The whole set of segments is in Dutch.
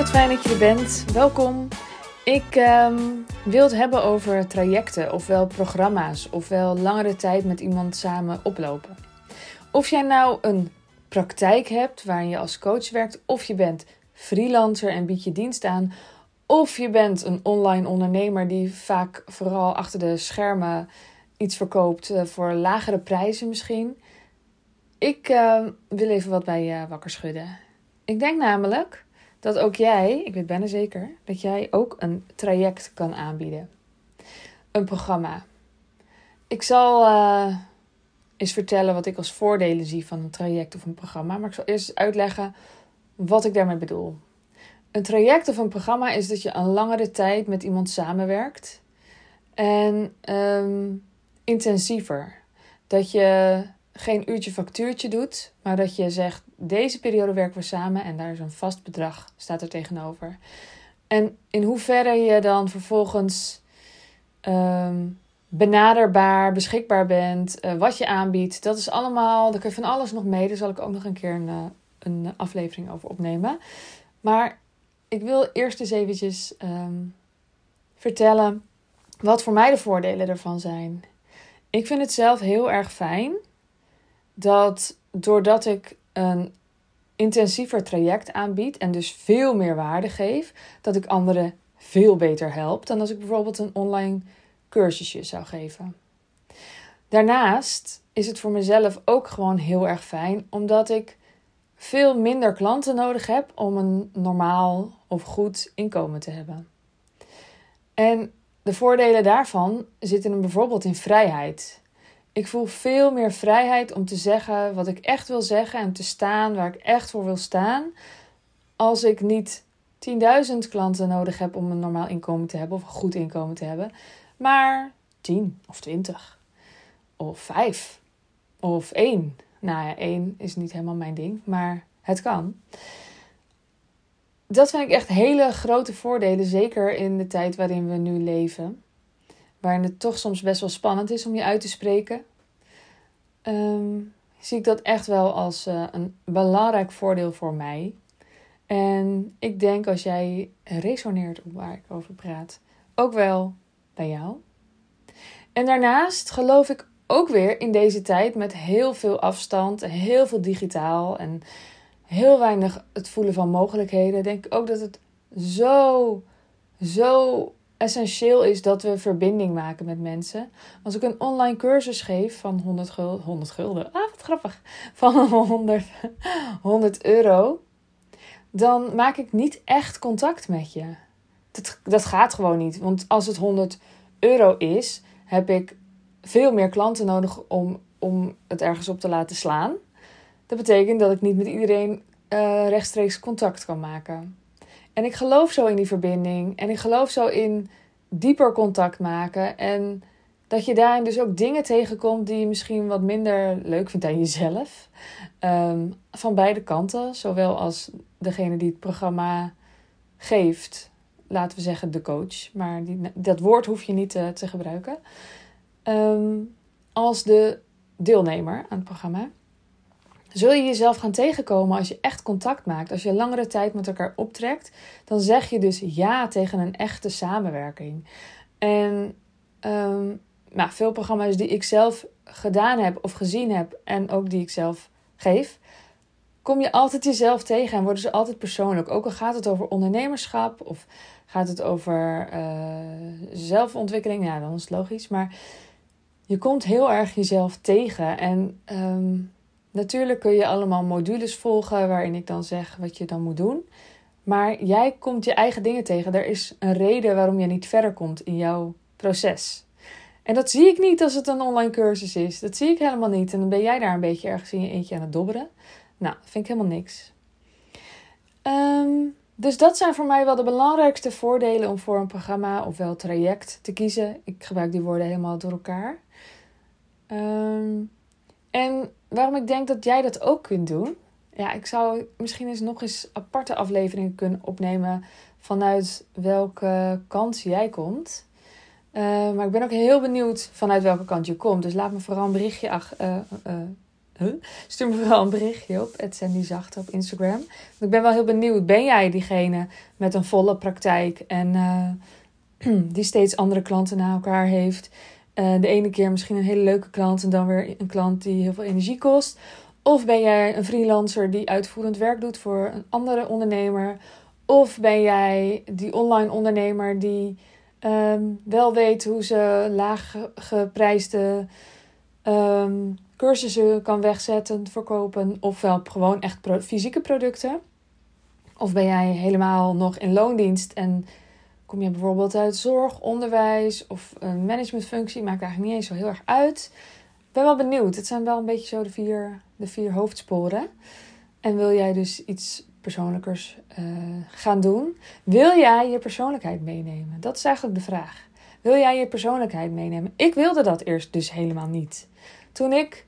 wat fijn dat je er bent. Welkom. Ik ehm, wil het hebben over trajecten, ofwel programma's, ofwel langere tijd met iemand samen oplopen. Of jij nou een praktijk hebt waarin je als coach werkt, of je bent freelancer en biedt je dienst aan, of je bent een online ondernemer die vaak vooral achter de schermen iets verkoopt eh, voor lagere prijzen misschien. Ik ehm, wil even wat bij je wakker schudden. Ik denk namelijk dat ook jij, ik weet bijna zeker, dat jij ook een traject kan aanbieden. Een programma. Ik zal uh, eens vertellen wat ik als voordelen zie van een traject of een programma, maar ik zal eerst uitleggen wat ik daarmee bedoel. Een traject of een programma is dat je een langere tijd met iemand samenwerkt en um, intensiever. Dat je geen uurtje factuurtje doet, maar dat je zegt: deze periode werken we samen en daar is een vast bedrag, staat er tegenover. En in hoeverre je dan vervolgens um, benaderbaar, beschikbaar bent, uh, wat je aanbiedt, dat is allemaal, daar kun je van alles nog mee. Daar zal ik ook nog een keer een, uh, een aflevering over opnemen. Maar ik wil eerst eens eventjes um, vertellen wat voor mij de voordelen ervan zijn. Ik vind het zelf heel erg fijn dat doordat ik een intensiever traject aanbied en dus veel meer waarde geef, dat ik anderen veel beter help dan als ik bijvoorbeeld een online cursusje zou geven. Daarnaast is het voor mezelf ook gewoon heel erg fijn, omdat ik veel minder klanten nodig heb om een normaal of goed inkomen te hebben. En de voordelen daarvan zitten hem bijvoorbeeld in vrijheid. Ik voel veel meer vrijheid om te zeggen wat ik echt wil zeggen en te staan waar ik echt voor wil staan. Als ik niet 10.000 klanten nodig heb om een normaal inkomen te hebben of een goed inkomen te hebben, maar 10 of 20 of 5 of 1. Nou ja, 1 is niet helemaal mijn ding, maar het kan. Dat vind ik echt hele grote voordelen, zeker in de tijd waarin we nu leven waarin het toch soms best wel spannend is om je uit te spreken, um, zie ik dat echt wel als uh, een belangrijk voordeel voor mij. En ik denk als jij resoneert op waar ik over praat, ook wel bij jou. En daarnaast geloof ik ook weer in deze tijd met heel veel afstand heel veel digitaal en heel weinig het voelen van mogelijkheden, denk ik ook dat het zo, zo essentieel is dat we verbinding maken met mensen. Als ik een online cursus geef van 100 gulden, 100 gulden, ah wat grappig, van 100, 100 euro, dan maak ik niet echt contact met je. Dat, dat gaat gewoon niet. Want als het 100 euro is, heb ik veel meer klanten nodig om, om het ergens op te laten slaan. Dat betekent dat ik niet met iedereen uh, rechtstreeks contact kan maken. En ik geloof zo in die verbinding. En ik geloof zo in dieper contact maken. En dat je daarin dus ook dingen tegenkomt die je misschien wat minder leuk vindt aan jezelf. Um, van beide kanten. Zowel als degene die het programma geeft. Laten we zeggen de coach. Maar die, dat woord hoef je niet te, te gebruiken. Um, als de deelnemer aan het programma zul je jezelf gaan tegenkomen als je echt contact maakt. Als je langere tijd met elkaar optrekt, dan zeg je dus ja tegen een echte samenwerking. En um, nou, veel programma's die ik zelf gedaan heb of gezien heb en ook die ik zelf geef, kom je altijd jezelf tegen en worden ze altijd persoonlijk. Ook al gaat het over ondernemerschap of gaat het over uh, zelfontwikkeling, ja, dan is het logisch. Maar je komt heel erg jezelf tegen en um, Natuurlijk kun je allemaal modules volgen waarin ik dan zeg wat je dan moet doen. Maar jij komt je eigen dingen tegen. Er is een reden waarom je niet verder komt in jouw proces. En dat zie ik niet als het een online cursus is. Dat zie ik helemaal niet. En dan ben jij daar een beetje ergens in je eentje aan het dobberen. Nou, vind ik helemaal niks. Um, dus dat zijn voor mij wel de belangrijkste voordelen om voor een programma ofwel traject te kiezen. Ik gebruik die woorden helemaal door elkaar. Um, en waarom ik denk dat jij dat ook kunt doen. Ja, ik zou misschien eens nog eens aparte afleveringen kunnen opnemen vanuit welke kant jij komt. Uh, maar ik ben ook heel benieuwd vanuit welke kant je komt. Dus laat me vooral een berichtje ach, uh, uh, stuur me wel een berichtje op Sandy Zacht op Instagram. ik ben wel heel benieuwd. Ben jij diegene met een volle praktijk en die steeds andere klanten na elkaar heeft? Uh, de ene keer misschien een hele leuke klant en dan weer een klant die heel veel energie kost. Of ben jij een freelancer die uitvoerend werk doet voor een andere ondernemer? Of ben jij die online ondernemer die um, wel weet hoe ze laag geprijsde um, cursussen kan wegzetten, verkopen. Ofwel gewoon echt fysieke producten. Of ben jij helemaal nog in loondienst en kom je bijvoorbeeld uit zorg, onderwijs of een managementfunctie. Maakt eigenlijk niet eens zo heel erg uit. Ik ben wel benieuwd. Het zijn wel een beetje zo de vier, de vier hoofdsporen. En wil jij dus iets persoonlijkers uh, gaan doen. Wil jij je persoonlijkheid meenemen? Dat is eigenlijk de vraag. Wil jij je persoonlijkheid meenemen? Ik wilde dat eerst dus helemaal niet. Toen ik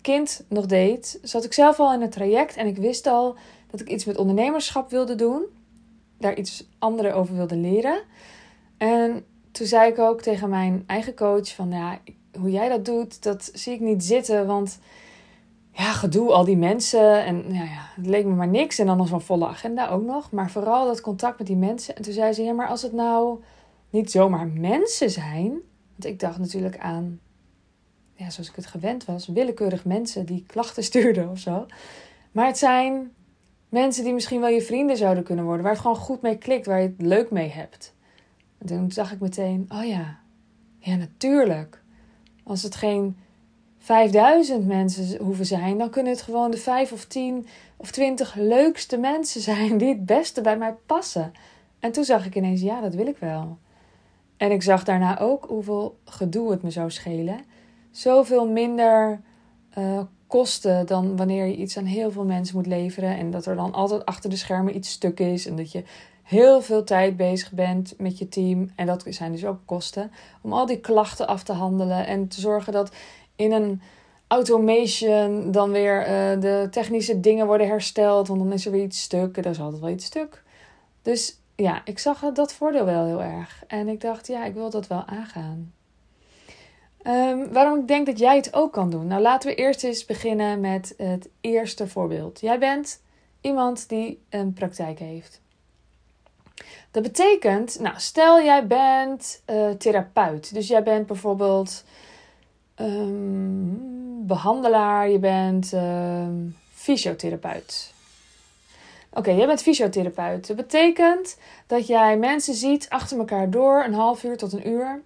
kind nog deed, zat ik zelf al in het traject en ik wist al dat ik iets met ondernemerschap wilde doen. Daar iets anderen over wilde leren. En toen zei ik ook tegen mijn eigen coach van ja, hoe jij dat doet, dat zie ik niet zitten, want ja, gedoe, al die mensen. En ja, ja, het leek me maar niks. En dan nog zo'n volle agenda ook nog. Maar vooral dat contact met die mensen. En toen zei ze, ja, maar als het nou niet zomaar mensen zijn. Want ik dacht natuurlijk aan, ja, zoals ik het gewend was, willekeurig mensen die klachten stuurden of zo. Maar het zijn mensen die misschien wel je vrienden zouden kunnen worden. Waar het gewoon goed mee klikt, waar je het leuk mee hebt. En toen zag ik meteen, oh ja, ja, natuurlijk. Als het geen 5000 mensen hoeven zijn, dan kunnen het gewoon de 5 of 10 of 20 leukste mensen zijn die het beste bij mij passen. En toen zag ik ineens, ja, dat wil ik wel. En ik zag daarna ook hoeveel gedoe het me zou schelen. Zoveel minder uh, kosten dan wanneer je iets aan heel veel mensen moet leveren. En dat er dan altijd achter de schermen iets stuk is. En dat je heel veel tijd bezig bent met je team. En dat zijn dus ook kosten. Om al die klachten af te handelen. En te zorgen dat in een automation dan weer uh, de technische dingen worden hersteld. Want dan is er weer iets stuk. Er is altijd wel iets stuk. Dus ja, ik zag dat voordeel wel heel erg. En ik dacht, ja, ik wil dat wel aangaan. Um, waarom ik denk dat jij het ook kan doen? Nou, laten we eerst eens beginnen met het eerste voorbeeld. Jij bent iemand die een praktijk heeft. Dat betekent, nou, stel jij bent uh, therapeut. Dus jij bent bijvoorbeeld um, behandelaar, je bent um, fysiotherapeut. Oké, jij bent fysiotherapeut. Dat betekent dat jij mensen ziet achter elkaar door, een half uur tot een uur.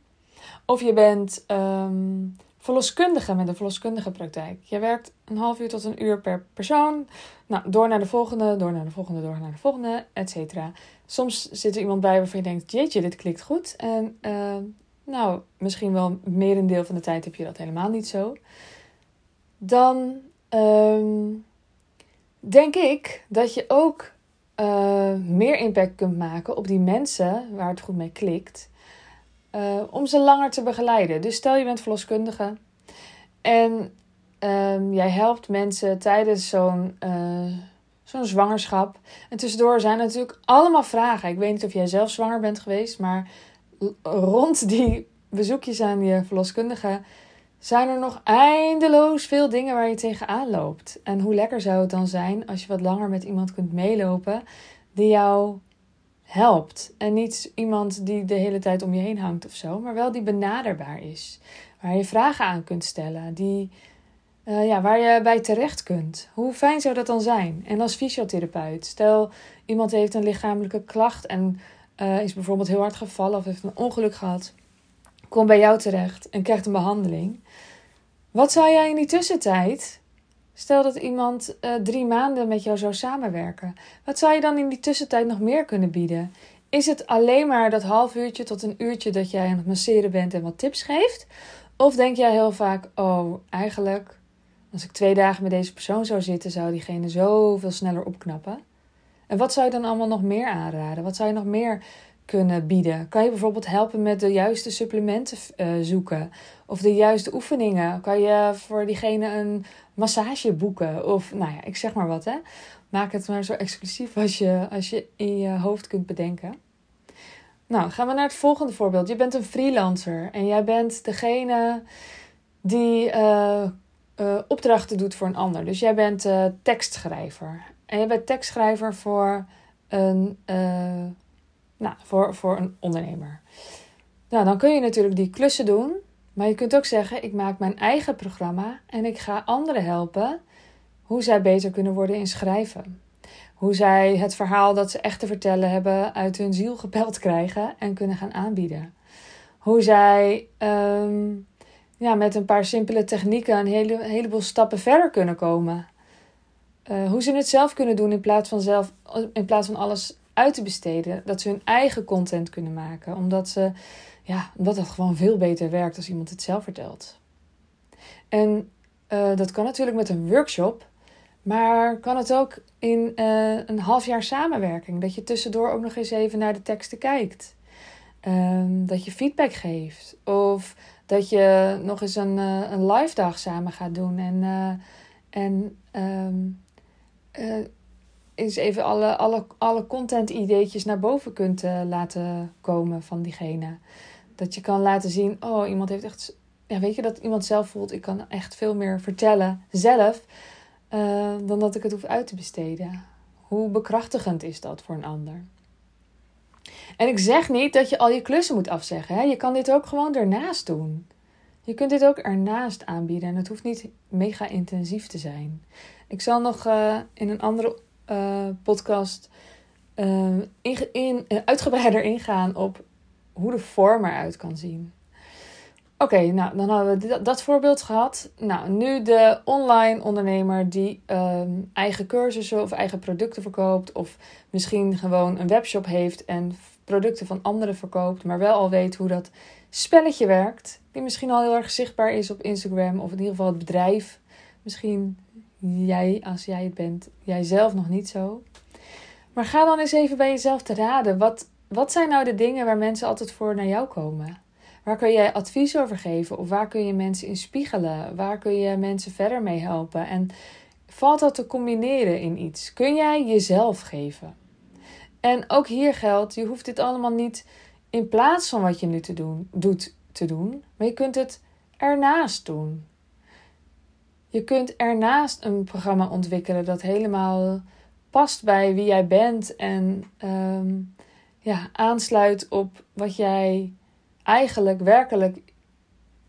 Of je bent um, verloskundige met een verloskundige praktijk. Je werkt een half uur tot een uur per persoon. Nou, door naar de volgende, door naar de volgende, door naar de volgende, et cetera. Soms zit er iemand bij waarvan je denkt, jeetje, dit klikt goed. En uh, nou, misschien wel merendeel van de tijd heb je dat helemaal niet zo. Dan um, denk ik dat je ook uh, meer impact kunt maken op die mensen waar het goed mee klikt. Uh, om ze langer te begeleiden. Dus stel je bent verloskundige en um, jij helpt mensen tijdens zo'n uh, zo'n zwangerschap. En tussendoor zijn natuurlijk allemaal vragen. Ik weet niet of jij zelf zwanger bent geweest, maar rond die bezoekjes aan je verloskundige zijn er nog eindeloos veel dingen waar je tegenaan loopt. En hoe lekker zou het dan zijn als je wat langer met iemand kunt meelopen die jou helpt. En niet iemand die de hele tijd om je heen hangt of zo, maar wel die benaderbaar is. Waar je vragen aan kunt stellen, die, uh, ja, waar je bij terecht kunt. Hoe fijn zou dat dan zijn? En als fysiotherapeut, stel iemand heeft een lichamelijke klacht en uh, is bijvoorbeeld heel hard gevallen of heeft een ongeluk gehad, komt bij jou terecht en krijgt een behandeling. Wat zou jij in die tussentijd, stel dat iemand uh, drie maanden met jou zou samenwerken, wat zou je dan in die tussentijd nog meer kunnen bieden? Is het alleen maar dat half uurtje tot een uurtje dat jij aan het masseren bent en wat tips geeft? Of denk jij heel vaak, oh, eigenlijk, als ik twee dagen met deze persoon zou zitten, zou diegene zoveel sneller opknappen? En wat zou je dan allemaal nog meer aanraden? Wat zou je nog meer kunnen bieden? Kan je bijvoorbeeld helpen met de juiste supplementen uh, zoeken? Of de juiste oefeningen? Kan je voor diegene een massage boeken? Of nou ja, ik zeg maar wat hè. Maak het maar zo exclusief als je, als je in je hoofd kunt bedenken. Nou, gaan we naar het volgende voorbeeld. Je bent een freelancer en jij bent degene die uh, uh, opdrachten doet voor een ander. Dus jij bent tekstschrijver. En je bent tekstschrijver voor een, nou, voor, voor een ondernemer. Nou, dan kun je natuurlijk die klussen doen. Maar je kunt ook zeggen: ik maak mijn eigen programma en ik ga anderen helpen hoe zij beter kunnen worden in schrijven. Hoe zij het verhaal dat ze echt te vertellen hebben uit hun ziel gepeld krijgen en kunnen gaan aanbieden. Hoe zij um, ja, met een paar simpele technieken een, hele, heleboel stappen verder kunnen komen. Uh, hoe ze het zelf kunnen doen in plaats, van zelf, in plaats van alles uit te besteden. Dat ze hun eigen content kunnen maken. Omdat, ze, ja, omdat het gewoon veel beter werkt als iemand het zelf vertelt. En uh, dat kan natuurlijk met een workshop. Maar kan het ook in uh, een half jaar samenwerking? Dat je tussendoor ook nog eens even naar de teksten kijkt. Um, dat je feedback geeft. Of dat je nog eens een, uh, een live dag samen gaat doen. En, en uh, eens even alle, alle, alle content ideetjes naar boven kunt laten komen van diegene. Dat je kan laten zien, oh iemand heeft echt... Ja, weet je, dat iemand zelf voelt, ik kan echt veel meer vertellen zelf... dan dat ik het hoef uit te besteden. Hoe bekrachtigend is dat voor een ander? En ik zeg niet dat je al je klussen moet afzeggen. Hè? Je kan dit ook gewoon ernaast doen. Je kunt dit ook ernaast aanbieden en het hoeft niet mega intensief te zijn. Ik zal nog uh, in een andere uh, podcast uh, in, in, uitgebreider ingaan op hoe de vorm eruit kan zien. Oké, nou dan hadden we dat, voorbeeld gehad. Nou, nu de online ondernemer die um, eigen cursussen of eigen producten verkoopt, of misschien gewoon een webshop heeft en producten van anderen verkoopt, maar wel al weet hoe dat spelletje werkt. Die misschien al heel erg zichtbaar is op Instagram of in ieder geval het bedrijf. Misschien jij, als jij het bent, jij zelf nog niet zo. Maar ga dan eens even bij jezelf te raden. Wat, wat zijn nou de dingen waar mensen altijd voor naar jou komen? Waar kun jij advies over geven? Of waar kun je mensen in spiegelen? Waar kun je mensen verder mee helpen? En valt dat te combineren in iets? Kun jij jezelf geven? En ook hier geldt, je hoeft dit allemaal niet in plaats van wat je nu te doen, doet te doen, maar je kunt het ernaast doen. Je kunt ernaast een programma ontwikkelen dat helemaal past bij wie jij bent en um, ja, aansluit op wat jij eigenlijk werkelijk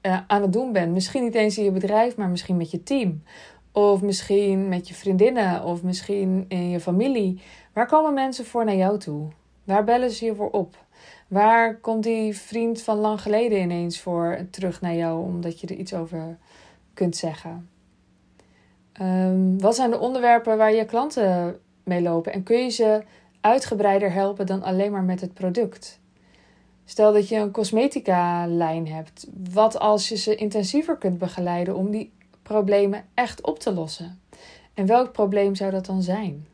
uh, aan het doen bent. Misschien niet eens in je bedrijf, maar misschien met je team. Of misschien met je vriendinnen of misschien in je familie. Waar komen mensen voor naar jou toe? Waar bellen ze je voor op? Waar komt die vriend van lang geleden ineens voor terug naar jou omdat je er iets over kunt zeggen? Um, wat zijn de onderwerpen waar je klanten mee lopen? En kun je ze uitgebreider helpen dan alleen maar met het product? Stel dat je een cosmetica-lijn hebt. Wat als je ze intensiever kunt begeleiden om die problemen echt op te lossen? En welk probleem zou dat dan zijn?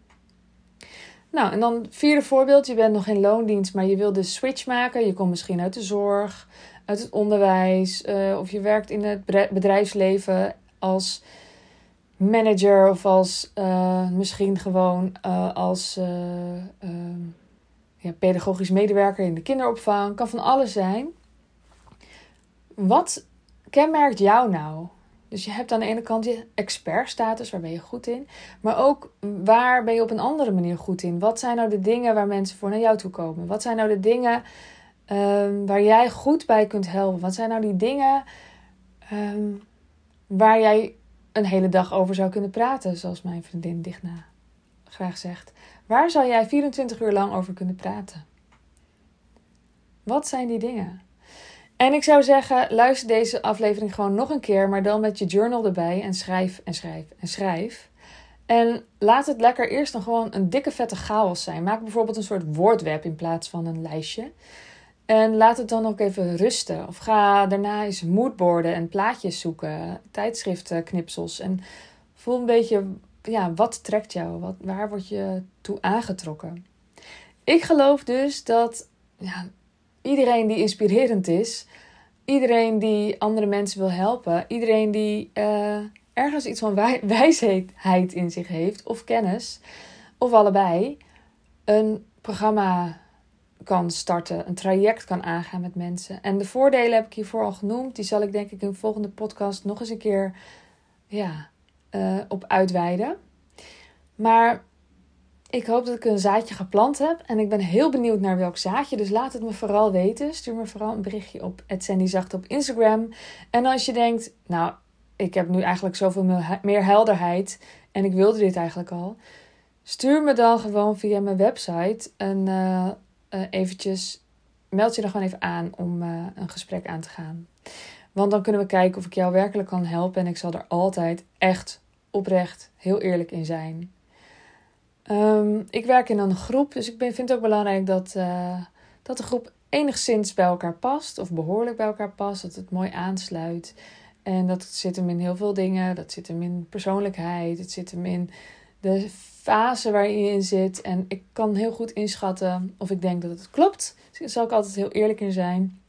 Nou, en dan vierde voorbeeld. Je bent nog in loondienst, maar je wil de switch maken. Je komt misschien uit de zorg, uit het onderwijs. Uh, of je werkt in het bedrijfsleven als manager. Of als uh, misschien gewoon uh, als ja, pedagogisch medewerker in de kinderopvang. Kan van alles zijn. Wat kenmerkt jou nou? Dus je hebt aan de ene kant je expertstatus, waar ben je goed in. Maar ook waar ben je op een andere manier goed in? Wat zijn nou de dingen waar mensen voor naar jou toe komen? Wat zijn nou de dingen um, waar jij goed bij kunt helpen? Wat zijn nou die dingen um, waar jij een hele dag over zou kunnen praten? Zoals mijn vriendin Digna graag zegt. Waar zou jij 24 uur lang over kunnen praten? Wat zijn die dingen? En ik zou zeggen, luister deze aflevering gewoon nog een keer, maar dan met je journal erbij en schrijf en schrijf en schrijf. En laat het lekker eerst dan gewoon een dikke vette chaos zijn. Maak bijvoorbeeld een soort woordweb in plaats van een lijstje. En laat het dan ook even rusten. Of ga daarna eens moodboarden en plaatjes zoeken, tijdschriften, knipsels. En voel een beetje, ja, wat trekt jou? Wat, waar word je toe aangetrokken? Ik geloof dus dat ja, iedereen die inspirerend is, iedereen die andere mensen wil helpen, iedereen die uh, ergens iets van wij wijsheid in zich heeft, of kennis, of allebei, een programma kan starten, een traject kan aangaan met mensen. En de voordelen heb ik hiervoor al genoemd. Die zal ik denk ik in de volgende podcast nog eens een keer ja, uh, op uitweiden. Maar ik hoop dat ik een zaadje geplant heb. En ik ben heel benieuwd naar welk zaadje. Dus laat het me vooral weten. Stuur me vooral een berichtje op Zacht op Instagram. En als je denkt, nou, ik heb nu eigenlijk zoveel meer helderheid. En ik wilde dit eigenlijk al. Stuur me dan gewoon via mijn website een uh, uh, eventjes. Meld je er gewoon even aan om uh, een gesprek aan te gaan. Want dan kunnen we kijken of ik jou werkelijk kan helpen. En ik zal er altijd echt oprecht heel eerlijk in zijn. Um, ik werk in een groep, dus ik vind het ook belangrijk dat, uh, dat de groep enigszins bij elkaar past. Of behoorlijk bij elkaar past. Dat het mooi aansluit. En dat zit hem in heel veel dingen. Dat zit hem in persoonlijkheid. Het zit hem in de fase waarin je in zit. En ik kan heel goed inschatten of ik denk dat het klopt. Daar zal ik altijd heel eerlijk in zijn.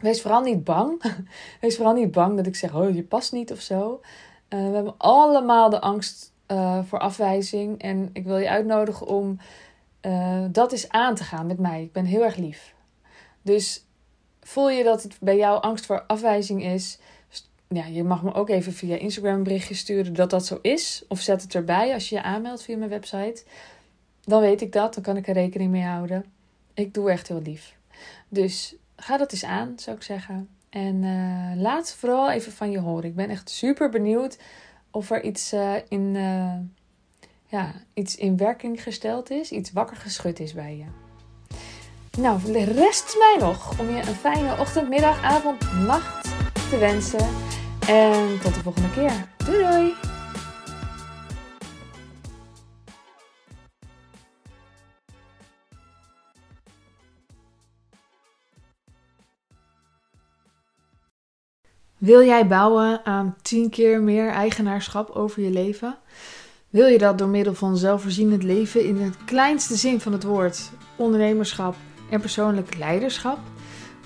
Wees vooral niet bang. Wees vooral niet bang dat ik zeg, oh, je past niet of zo. Uh, we hebben allemaal de angst uh, voor afwijzing. En ik wil je uitnodigen om uh, dat eens aan te gaan met mij. Ik ben heel erg lief. Dus voel je dat het bij jou angst voor afwijzing is? Ja, je mag me ook even via Instagram een berichtje sturen dat dat zo is. Of zet het erbij als je je aanmeldt via mijn website. Dan weet ik dat, dan kan ik er rekening mee houden. Ik doe echt heel lief. Dus ga dat eens aan, zou ik zeggen. En uh, laat vooral even van je horen. Ik ben echt super benieuwd of er iets, uh, in, uh, ja, iets in werking gesteld is, iets wakker geschud is bij je. Nou, rest mij nog om je een fijne ochtend, middag, avond, nacht te wensen. En tot de volgende keer. Doei doei! Wil jij bouwen aan 10 keer meer eigenaarschap over je leven? Wil je dat door middel van zelfvoorzienend leven in het kleinste zin van het woord, ondernemerschap en persoonlijk leiderschap?